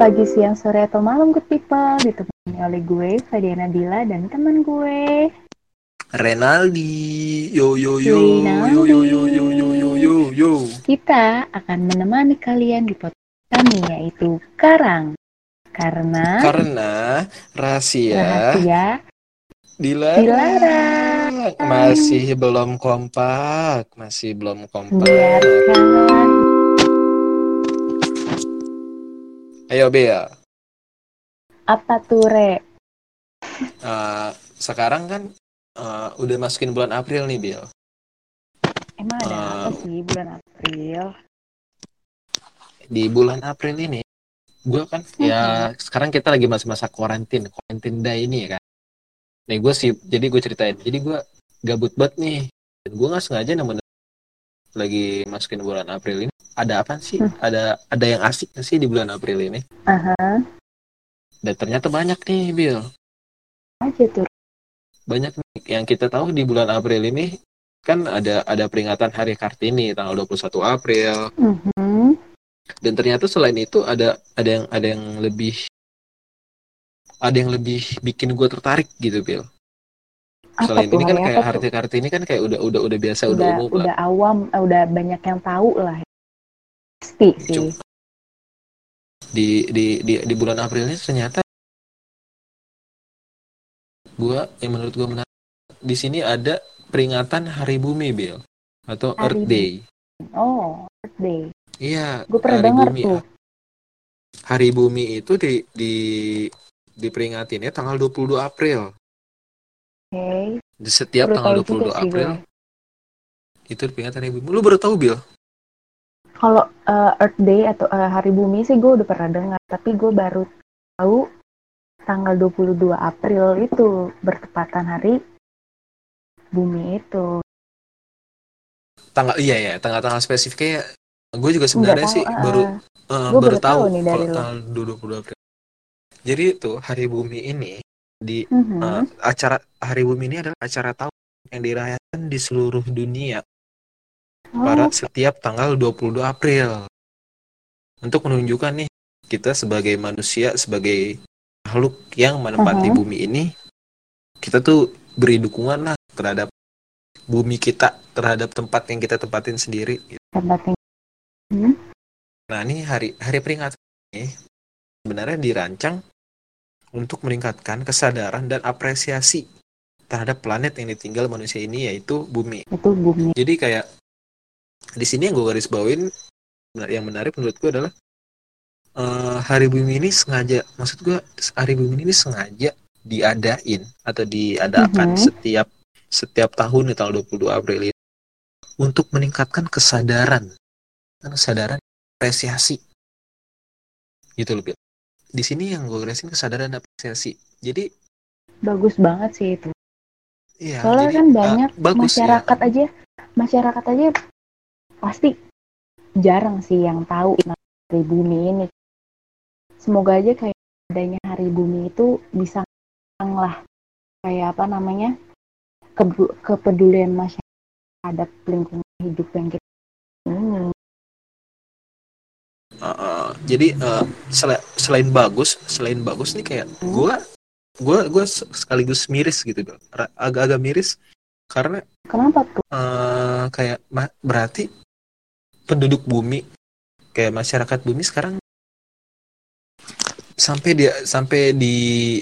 pagi, siang, sore, atau malam good people Ditemani oleh gue, Fadiana Bila dan teman gue. Renaldi. Yo yo yo. Renaldi. yo yo yo yo yo yo yo yo. Kita akan menemani kalian di podcast kami yaitu Karang. Karena Karena rahasia rahasia dilarang. dilarang. Masih belum kompak Masih belum kompak. Biarkan Ayo Bea apa tuh Re? Eh, Sekarang kan eh, Udah masukin bulan April nih Bill Emang ada Ah. apa sih bulan April? Di bulan April ini Gue kan ya Sekarang kita lagi masa-masa karantin Karantin day ini ya kan Nih gue sih Jadi gue ceritain Jadi gue gabut banget nih Dan gue gak sengaja nemen lagi masukin bulan April ini. Ada apa sih? Hmm. ada ada yang asik sih di bulan April ini? Aha, dan ternyata banyak nih Bill aja tuh. Banyak nih. Yang kita tahu di bulan April ini kan ada ada peringatan Hari Kartini tanggal 21 April. Mhm. dan ternyata selain itu ada ada yang ada yang lebih ada yang lebih bikin gue tertarik gitu Bill Apa selain tuh ini kan kayak tuh? Hari Kartini kan kayak udah udah udah biasa udah, udah umum lah. udah awam eh, udah banyak yang tahu lah. Pasti sih. Di di di di bulan April ini ternyata gua yang menurut gua menarik di sini ada peringatan Hari Bumi Bill atau Hari Earth. Day. Oh birthday iya gue pernah Hari dengar Bumi. tuh. Hari Bumi itu di di diperingatinnya tanggal 22 April oke. Di setiap Baru tanggal tahu juga 22 sih April gue. itu peringatan Hari Bumi. Lu baru tahu Bill kalau eh, Earth Day atau eh, Hari Bumi sih gue udah pernah dengar. Tapi gue baru tahu tanggal 22 April itu bertepatan hari bumi itu. Tanggal iya ya tanggal-tanggal spesifiknya gue juga sebenarnya sih eh, baru Gua baru baru tahu tahu nih dari kalau tanggal 22 April. Jadi itu Hari Bumi ini di Mhm. eh, acara Hari Bumi ini adalah acara tahun yang dirayakan di seluruh dunia pada oh, setiap tanggal 22 April. Untuk menunjukkan nih kita sebagai manusia sebagai makhluk yang menempati Mhm. bumi ini kita tuh beri dukungan lah terhadap bumi kita, terhadap tempat yang kita tempatin sendiri. tempat yang Nah, ini hari hari peringatan ini sebenarnya dirancang untuk meningkatkan kesadaran dan apresiasi terhadap planet yang ditinggal manusia ini yaitu bumi. itu bumi Jadi kayak di sini yang gue garis bawain yang menarik menurut gue adalah eh, hari bumi ini sengaja maksud gue hari bumi ini sengaja diadain atau diadakan Mhm. setiap setiap tahun di tanggal 22 April ini untuk meningkatkan kesadaran kesadaran apresiasi gitu loh. Di sini yang gue rasain kesadaran apresiasi. Jadi bagus banget sih itu. Iya soalnya jadi, kan eh, banyak bagus ya. masyarakat aja masyarakat aja pasti jarang sih yang tahu hari bumi ini. Semoga aja kayak adanya hari bumi itu bisa lah. Kayak apa namanya? Kebu- kepedulian masyarakat terhadap lingkungan hidup yang kita ini. Uh, uh, jadi uh, sel- selain bagus, selain bagus nih kayak gua gua gua se- sekaligus miris gitu Agak-agak miris karena kenapa tuh? uh, kayak berarti penduduk bumi kayak masyarakat bumi sekarang sampai dia sampai di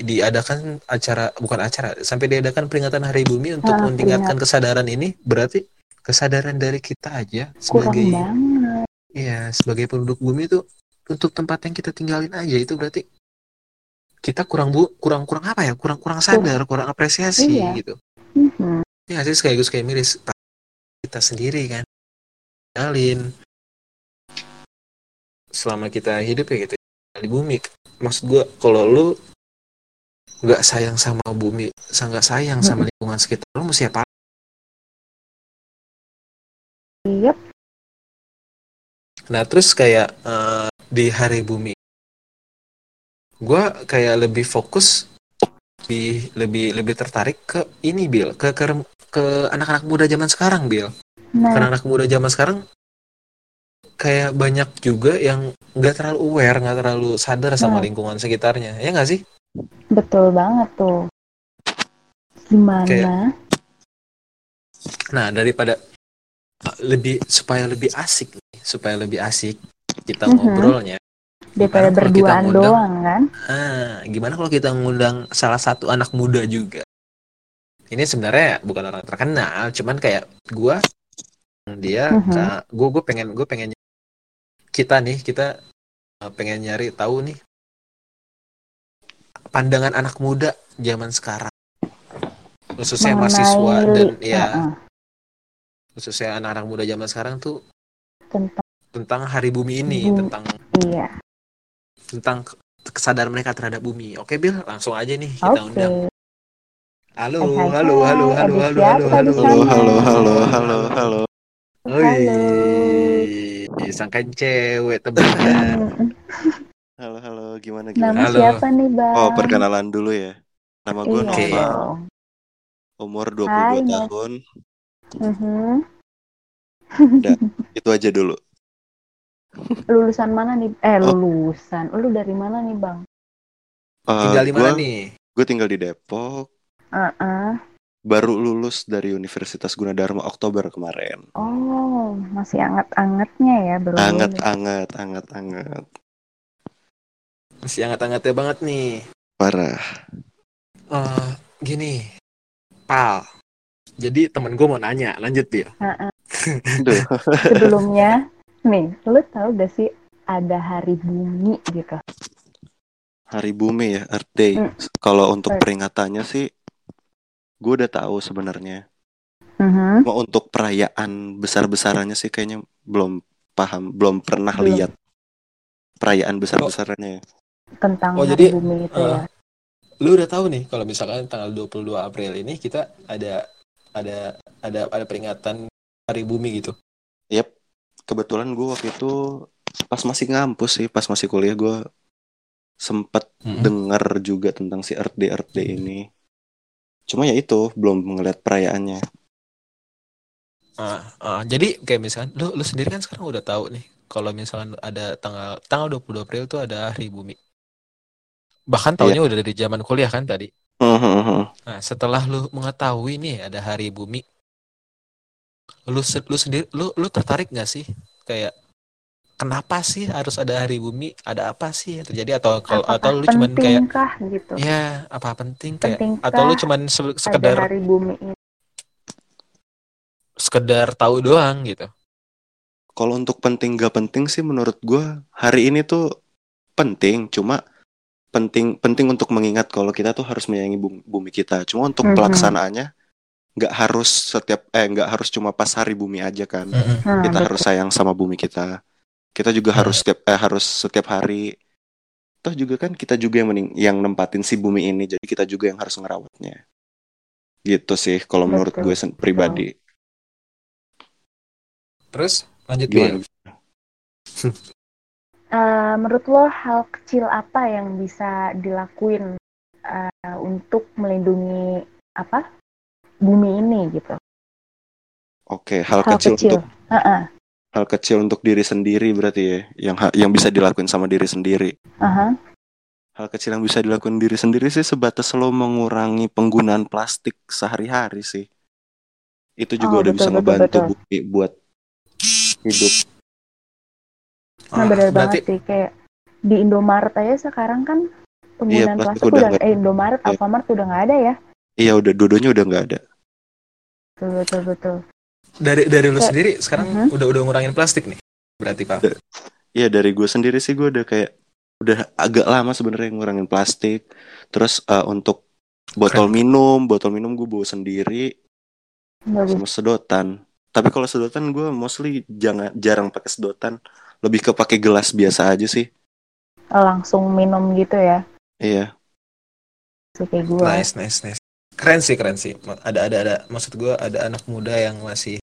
diadakan acara bukan acara sampai diadakan peringatan Hari Bumi untuk Ah, meningkatkan kesadaran ini berarti kesadaran dari kita aja kurang sebagai banget. Iya, sebagai penduduk bumi itu untuk tempat yang kita tinggalin aja itu berarti kita kurang bu kurang kurang apa ya kurang kurang sadar kurang apresiasi Iya. gitu. Mhm. Ya sih sekaligus kayak miris kita sendiri kan tinggalin selama kita hidup ya gitu di bumi. Maksud gua kalau lu nggak sayang sama bumi, nggak sayang sama lingkungan sekitar lu mesti apa? Yep. Nah terus kayak eh, di hari bumi, gue kayak lebih fokus, lebih lebih lebih tertarik ke ini Bill, ke ke, ke anak-anak muda zaman sekarang Bill. nah Karena anak muda zaman sekarang kayak banyak juga yang nggak terlalu aware nggak terlalu sadar sama Nah. lingkungan sekitarnya ya nggak sih Betul banget tuh. Gimana? nah daripada lebih supaya lebih asik nih supaya lebih asik kita Mhm. ngobrolnya Daripada berduaan ngundang- doang kan? ah gimana kalau kita ngundang salah satu anak muda juga ini sebenarnya bukan orang terkenal cuman kayak gua dia Mhm. gue gue pengen gue pengen kita nih kita uh, pengen nyari tahu nih pandangan anak muda zaman sekarang khususnya Mengenai mahasiswa dan ya Heeh, khususnya anak-anak muda zaman sekarang tuh tentang tentang hari bumi ini Bumi. tentang iya. tentang kesadaran mereka terhadap bumi oke Bil langsung aja nih kita Oke. undang halo Hai, hai, halo hai. halo halo halo halo halo? Halo, halo, halo, halo, halo. Wih, sangka cewek. Mm, Halo, halo. Gimana, Nama gimana? Halo. siapa nih bang? Oh, perkenalan dulu ya. Nama gue Iya Oke. Nova, dong. umur Hai, 22 Nova. tahun. Mhm. Itu aja dulu. Lulusan mana nih? Eh Oh. lulusan. Lu dari mana nih bang? Eh, Tinggal di mana nih? Gue tinggal di Depok. Heeh. Baru lulus dari Universitas Gunadarma Oktober kemarin. Oh masih anget-angetnya ya baru Anget, lulus. anget, anget, anget. Masih hangat-hangatnya banget nih. Parah. Eh, gini, Pal. Jadi temen gue mau nanya, lanjut Bil. Heeh. Duh. Sebelumnya nih, lu tahu gak sih ada hari bumi gitu? Hari Bumi ya, Earth Day. Hmm. Kalau untuk Earth. peringatannya sih, gue udah tahu sebenarnya. Mhm. Cuma untuk perayaan besar-besarannya sih kayaknya belum paham, belum pernah Belum. lihat perayaan besar-besarannya. Tentang Oh, hari jadi, bumi itu eh, ya. Lu udah tahu nih kalau misalkan tanggal 22 April ini kita ada ada ada ada peringatan Hari Bumi gitu. Kebetulan gue waktu itu pas masih ngampus sih, pas masih kuliah gue sempet Mm-mm. dengar juga tentang si Earth Day Earth Day ini. Cuma ya itu belum ngeliat perayaannya. Ah, ah, jadi kayak misalkan lu lu sendiri kan sekarang udah tahu nih kalau misalkan ada tanggal tanggal 22 April itu ada Hari Bumi. Bahkan tahunnya udah dari zaman kuliah kan tadi. Nah, setelah lu mengetahui nih ada Hari Bumi, lu lu sendiri lu lu tertarik nggak sih kayak kenapa sih harus ada Hari Bumi? Ada apa sih yang terjadi atau kalau atau lu cuman kayak pentingkah gitu? ya apa penting kayak Pentingkah atau lu cuman se- sekedar hari bumi ini. sekedar tahu doang gitu. Kalau untuk penting gak penting sih menurut gue hari ini tuh penting, cuma penting penting untuk mengingat kalau kita tuh harus menyayangi bum- bumi kita. Cuma untuk Mhm. pelaksanaannya nggak harus setiap eh nggak harus cuma pas hari bumi aja kan. Hmm, kita harus sayang sama bumi kita. Kita juga Hmm. harus setiap eh, harus setiap hari. Toh juga kan kita juga yang mening, yang nempatin si bumi ini, jadi kita juga yang harus ngerawatnya. Gitu sih kalau menurut gue pribadi. Terus lanjut Gimana? Eh, menurut lo hal kecil apa yang bisa dilakuin eh, untuk melindungi apa bumi ini gitu? Oke, hal, Hal kecil, kecil. untuk Heeh. hal kecil untuk diri sendiri berarti ya, yang yang bisa dilakuin sama diri sendiri. Aha. Hal kecil yang bisa dilakuin diri sendiri sih sebatas lo mengurangi penggunaan plastik sehari-hari sih. Itu juga Oh, udah betul, bisa betul, ngebantu betul. bumi buat hidup. Nah, Ah, benar berarti banget sih kayak di Indomaret aja sekarang kan penggunaan Iya, plastik plastik udah udah eh Indomaret, Iya. Alfamart udah nggak ada ya. Iya udah dua-duanya udah nggak ada. Betul betul betul. dari dari lu sendiri sekarang Mhm. udah udah ngurangin plastik nih. Berarti Pak. Da- Iya dari gue sendiri sih gue udah kayak udah agak lama sebenarnya ngurangin plastik. Terus eh, untuk botol minum, botol minum gue bawa sendiri Bagus. sama sedotan. Tapi kalau sedotan gue mostly jangan jarang pakai sedotan, lebih ke pakai gelas biasa aja sih. Langsung minum gitu ya. Iya. Kayak gue. Nice, nice, nice. Keren sih, keren sih. Ada ada ada maksud gua ada anak muda yang masih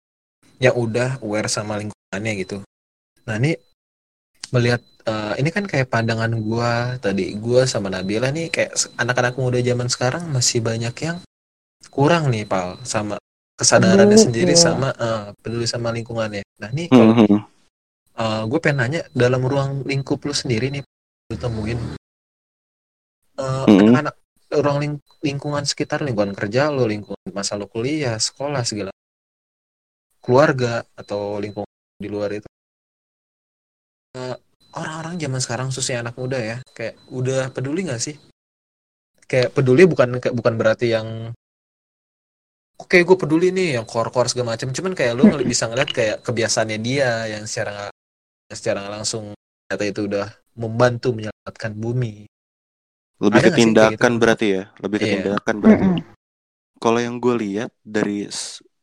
yang udah aware sama lingkungannya gitu. Nah, ini melihat eh, ini kan kayak pandangan gua tadi gua sama Nabila nih kayak anak-anak muda zaman sekarang masih banyak yang kurang nih, Pal, sama kesadarannya Peduli, sendiri iya. sama eh, peduli sama lingkungannya. Nah, ini kalau Mhm. gue pengen nanya dalam ruang lingkup lu sendiri nih lu temuin eh, Mm-mm. anak-anak ruang ling- lingkungan sekitar lingkungan kerja lo lingkungan masa lo kuliah sekolah segala keluarga atau lingkungan di luar itu. Eh, orang-orang zaman sekarang khususnya anak muda ya kayak udah peduli nggak sih? Kayak peduli bukan bukan berarti yang oke gue peduli nih yang core-core segala macam cuman kayak lu ngeli- bisa ngeliat kayak kebiasaannya dia yang secara secara langsung ternyata itu udah membantu menyelamatkan bumi Lebih Ada ke sih kayak tindakan gitu? berarti ya, lebih ke Iya. tindakan berarti. Mm-mm. Kalau yang gue lihat dari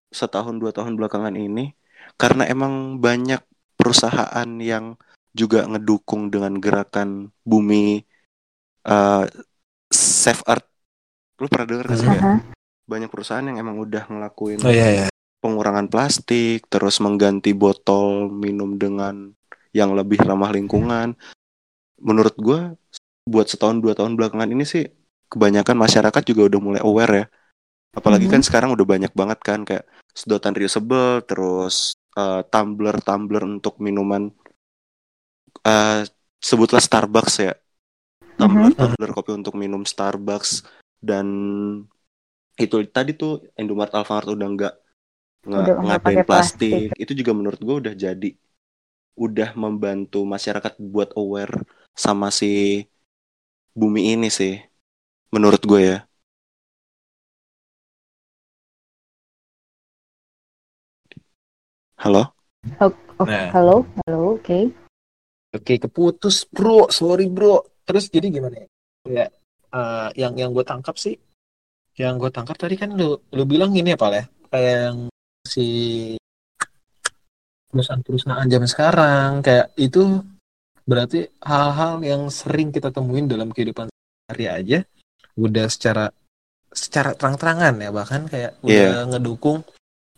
setahun dua tahun belakangan ini, karena emang banyak perusahaan yang juga ngedukung dengan gerakan bumi eh save earth. Lu pernah denger nggak sih Aha. banyak perusahaan yang emang udah ngelakuin oh iya ya pengurangan plastik, terus mengganti botol minum dengan yang lebih ramah lingkungan. Menurut gua buat setahun dua tahun belakangan ini sih kebanyakan masyarakat juga udah mulai aware ya. Apalagi Mhm. kan sekarang udah banyak banget kan kayak sedotan reusable, terus eh, tumbler-tumbler untuk minuman eh sebutlah Starbucks ya. Tumbler-tumbler kopi untuk minum Starbucks dan itu tadi tuh Indomaret Alfamart udah nggak ngadain plastik. plastik. itu juga menurut gue udah jadi udah membantu masyarakat buat aware sama si bumi ini sih menurut gue ya. Halo? Oh, Nah. halo, halo, oke. oke keputus bro. Sorry bro. Terus jadi gimana ya? Kayak eh, yang yang gue tangkap sih yang gue tangkap tadi kan lu lu bilang gini apa ya. Kayak yang si perusahaan-perusahaan zaman sekarang kayak itu berarti hal-hal yang sering kita temuin dalam kehidupan sehari aja udah secara secara terang-terangan ya bahkan kayak udah ngedukung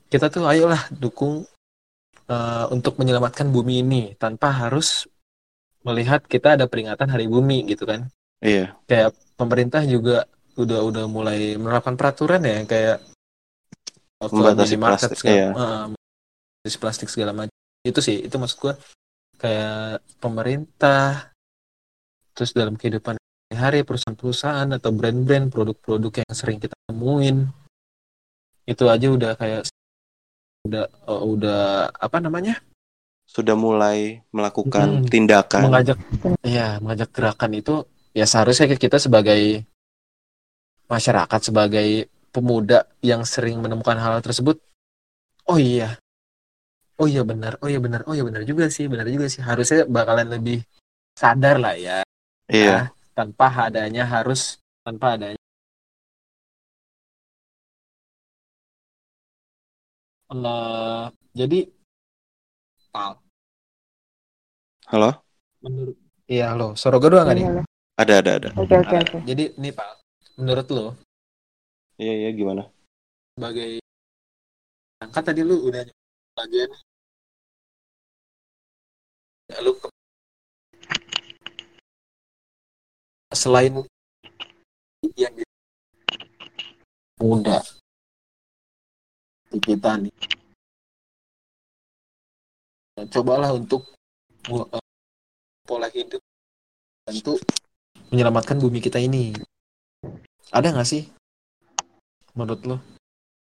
kita tuh ayolah dukung eh, untuk menyelamatkan bumi ini tanpa harus melihat kita ada peringatan hari bumi gitu kan. Iya. Kayak pemerintah juga udah udah mulai menerapkan peraturan ya kayak Membatasi plastik, segala, eh, membatasi plastik segala macam. Itu sih itu maksud gua kayak pemerintah terus dalam kehidupan hari perusahaan-perusahaan atau brand-brand produk-produk yang sering kita temuin. Itu aja udah kayak udah eh, udah apa namanya? Sudah mulai melakukan Mm-mm. tindakan. Mengajak ya mengajak gerakan itu ya seharusnya kita sebagai masyarakat sebagai pemuda yang sering menemukan hal tersebut oh iya oh iya benar oh iya benar oh iya benar juga sih benar juga sih. Harusnya bakalan lebih sadar lah ya. Iya. Tanpa adanya harus tanpa adanya Eh, jadi Pal, halo? Menurut iya lo suara gue doang nggak nih Halo. ada ada ada. Oke, oke, oke. jadi nih Pak. Menurut lo? Iya iya gimana? Sebagai kan tadi lu udah bagian ya, lu ke- selain yang muda di kita nih. Ya, cobalah untuk eh, pola hidup tentu menyelamatkan bumi kita ini. Ada nggak sih? Menurut lo?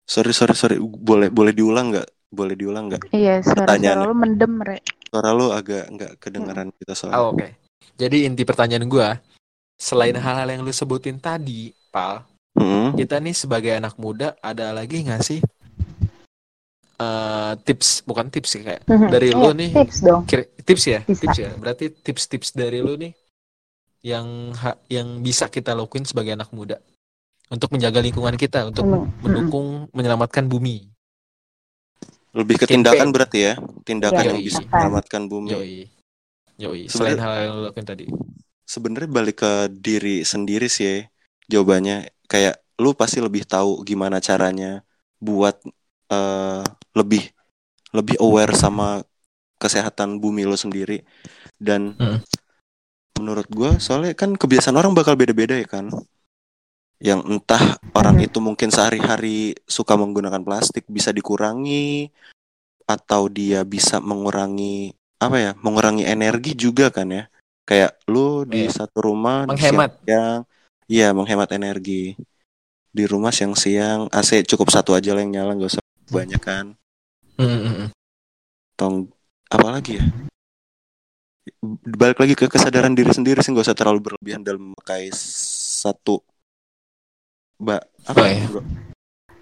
Sorry sorry sorry. Boleh boleh diulang nggak boleh diulang nggak Iya, suara-suara Pertanyaannya. lu mendem, Re. suara lu agak nggak kedengaran kita soalnya Oh, Oke. Jadi inti pertanyaan gua, selain hal-hal yang lu sebutin tadi, Pal, Mm-mm. kita nih sebagai anak muda ada lagi nggak sih eh, tips, bukan tips sih kayak Mhm. dari lu nih, Tips dong. kira- tips ya, Bisa. tips ya. Berarti tips-tips dari lu nih yang ha- yang bisa kita lakuin sebagai anak muda untuk menjaga lingkungan kita, untuk Emang. mendukung menyelamatkan bumi. Lebih ke tindakan berarti ya tindakan Iya, yang Yoi. bisa menyelamatkan bumi Yoi. Yoi. Selain hal yang lu lakuin tadi. sebenarnya balik ke diri sendiri sih ya, jawabannya kayak lu pasti lebih tahu gimana caranya buat eh, lebih lebih aware sama kesehatan bumi lo sendiri dan Mm. menurut gua soalnya kan kebiasaan orang bakal beda-beda ya kan yang entah orang Mhm. itu mungkin sehari-hari suka menggunakan plastik bisa dikurangi atau dia bisa mengurangi apa ya mengurangi energi juga kan ya kayak lu di Iya. satu rumah di Menghemat. siang iya menghemat energi di rumah siang-siang AC cukup satu aja lah yang nyala nggak usah banyak kan Mm, mm, mm. tong apalagi ya balik lagi ke kesadaran diri sendiri sih nggak usah terlalu berlebihan dalam memakai satu mbak apa Oh, iya. bro?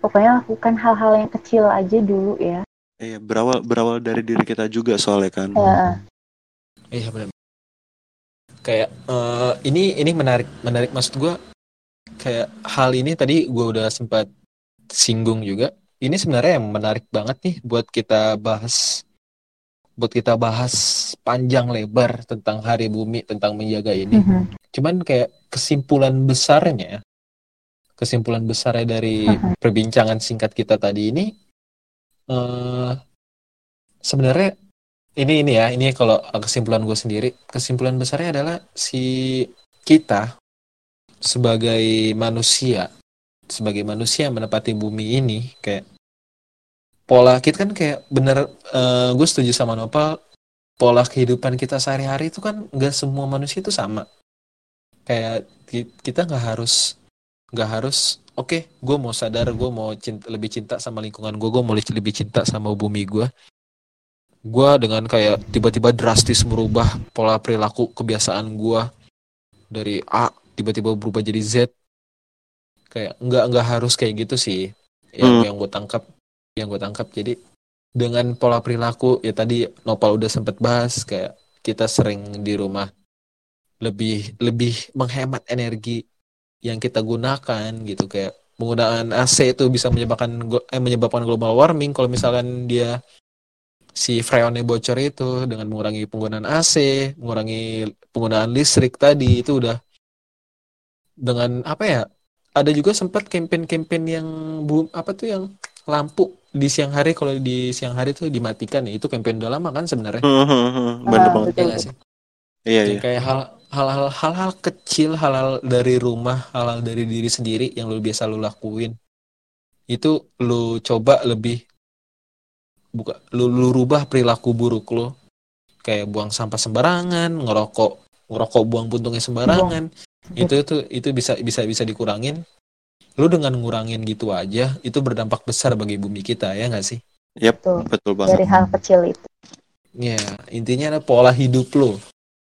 Pokoknya lakukan hal-hal yang kecil aja dulu ya. Iya, berawal berawal dari diri kita juga soalnya kan Heeh. Iya benar. Kayak eh, ini ini menarik menarik maksud gua kayak hal ini tadi gua udah sempat singgung juga. Ini sebenarnya yang menarik banget nih buat kita bahas buat kita bahas panjang lebar tentang hari bumi tentang menjaga ini. Mhm. Cuman kayak kesimpulan besarnya kesimpulan besarnya dari Mhm. perbincangan singkat kita tadi ini eh sebenarnya ini ini ya ini kalau kesimpulan gue sendiri kesimpulan besarnya adalah si kita sebagai manusia sebagai manusia yang menepati bumi ini kayak pola kita kan kayak bener gue setuju sama Nopal pola kehidupan kita sehari-hari itu kan nggak semua manusia itu sama kayak ki- kita nggak harus nggak harus oke gue mau sadar gue mau cinta, lebih cinta sama lingkungan gue gue mau lebih cinta sama bumi gue gue dengan kayak tiba-tiba drastis merubah pola perilaku kebiasaan gue dari A tiba-tiba berubah jadi Z. Kayak nggak nggak harus kayak gitu sih yang Hmm. yang gue tangkap yang gue tangkap. Jadi dengan pola perilaku ya tadi Nopal udah sempet bahas kayak kita sering di rumah lebih lebih menghemat energi yang kita gunakan gitu kayak penggunaan AC itu bisa menyebabkan eh, menyebabkan global warming kalau misalkan dia si freonnya bocor itu dengan mengurangi penggunaan AC, mengurangi penggunaan listrik tadi itu udah dengan apa ya? Ada juga sempat campaign-campaign yang bu, apa tuh yang lampu di siang hari kalau di siang hari tuh dimatikan ya itu campaign udah lama kan sebenarnya. Hmm, hmm, hmm, bener Ah, banget. Ya iya Kayak iya kayak hal hal-hal hal-hal kecil, hal-hal dari rumah, hal-hal dari diri sendiri yang lu biasa lu lakuin. Itu lu coba lebih buka lu, lu rubah perilaku buruk lu. Kayak buang sampah sembarangan, ngerokok, ngerokok buang puntungnya sembarangan. Itu itu itu bisa bisa bisa dikurangin. Lu dengan ngurangin gitu aja, itu berdampak besar bagi bumi kita ya nggak sih? Yap, Betul. betul banget Dari hal kecil itu. Ya, intinya adalah pola hidup lo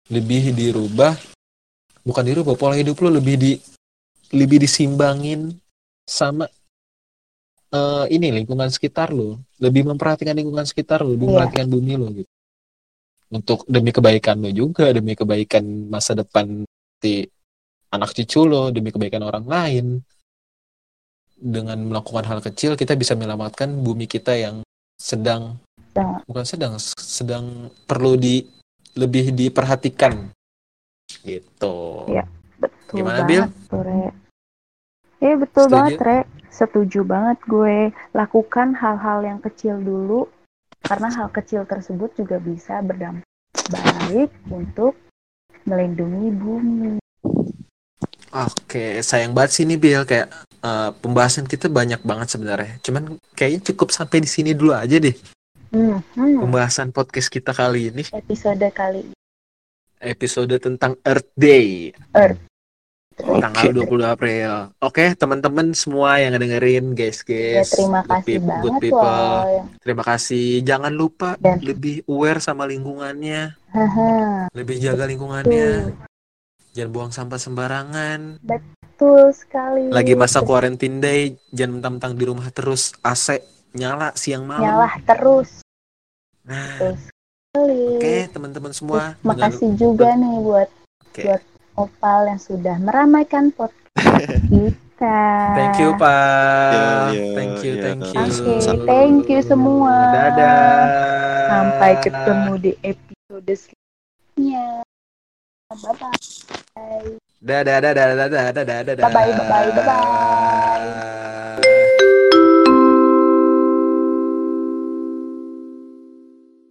lebih dirubah, bukan dirubah, pola hidup lo lebih di lebih disimbangin sama eh, ini lingkungan sekitar lo, lebih memperhatikan lingkungan sekitar lo, lebih Iya. memperhatikan bumi lo gitu. Untuk demi kebaikan lo juga, demi kebaikan masa depan di anak cucu lo, demi kebaikan orang lain. Dengan melakukan hal kecil, kita bisa menyelamatkan bumi kita yang sedang Sedang. bukan sedang sedang perlu di lebih diperhatikan gitu Iya. Betul Gimana, banget Bil? Re. Iya betul Setuju? banget, Re. Setuju banget gue. Lakukan hal-hal yang kecil dulu. Karena hal kecil tersebut juga bisa berdampak baik untuk melindungi bumi. oke sayang banget sih nih Bill kayak eh, pembahasan kita banyak banget sebenarnya cuman kayaknya cukup sampai di sini dulu aja deh Hmm, hmm. pembahasan podcast kita kali ini. Episode kali ini. episode tentang Earth Day. Terus, tanggal 22 April. Oke teman-teman semua yang dengerin guys ya, guys. terima good kasih good banget people. loh. yang- terima kasih. Jangan lupa Dan- lebih aware sama lingkungannya. Lebih jaga lingkungannya. Betul. jangan buang sampah sembarangan. Betul sekali. lagi masa quarantine day jangan mentang-mentang di rumah terus AC nyala siang malam Nyala terus. nah sekali. oke teman-teman semua Terus makasih juga nih buat Oke. buat Opal yang sudah meramaikan podcast kita. thank you pak Ya, ya, thank you ya. thank you Oke, thank you semua. dadah Sampai ketemu di episode selanjutnya. Bye bye. dadah dadah dadah dadah dadah Bye bye bye bye bye bye.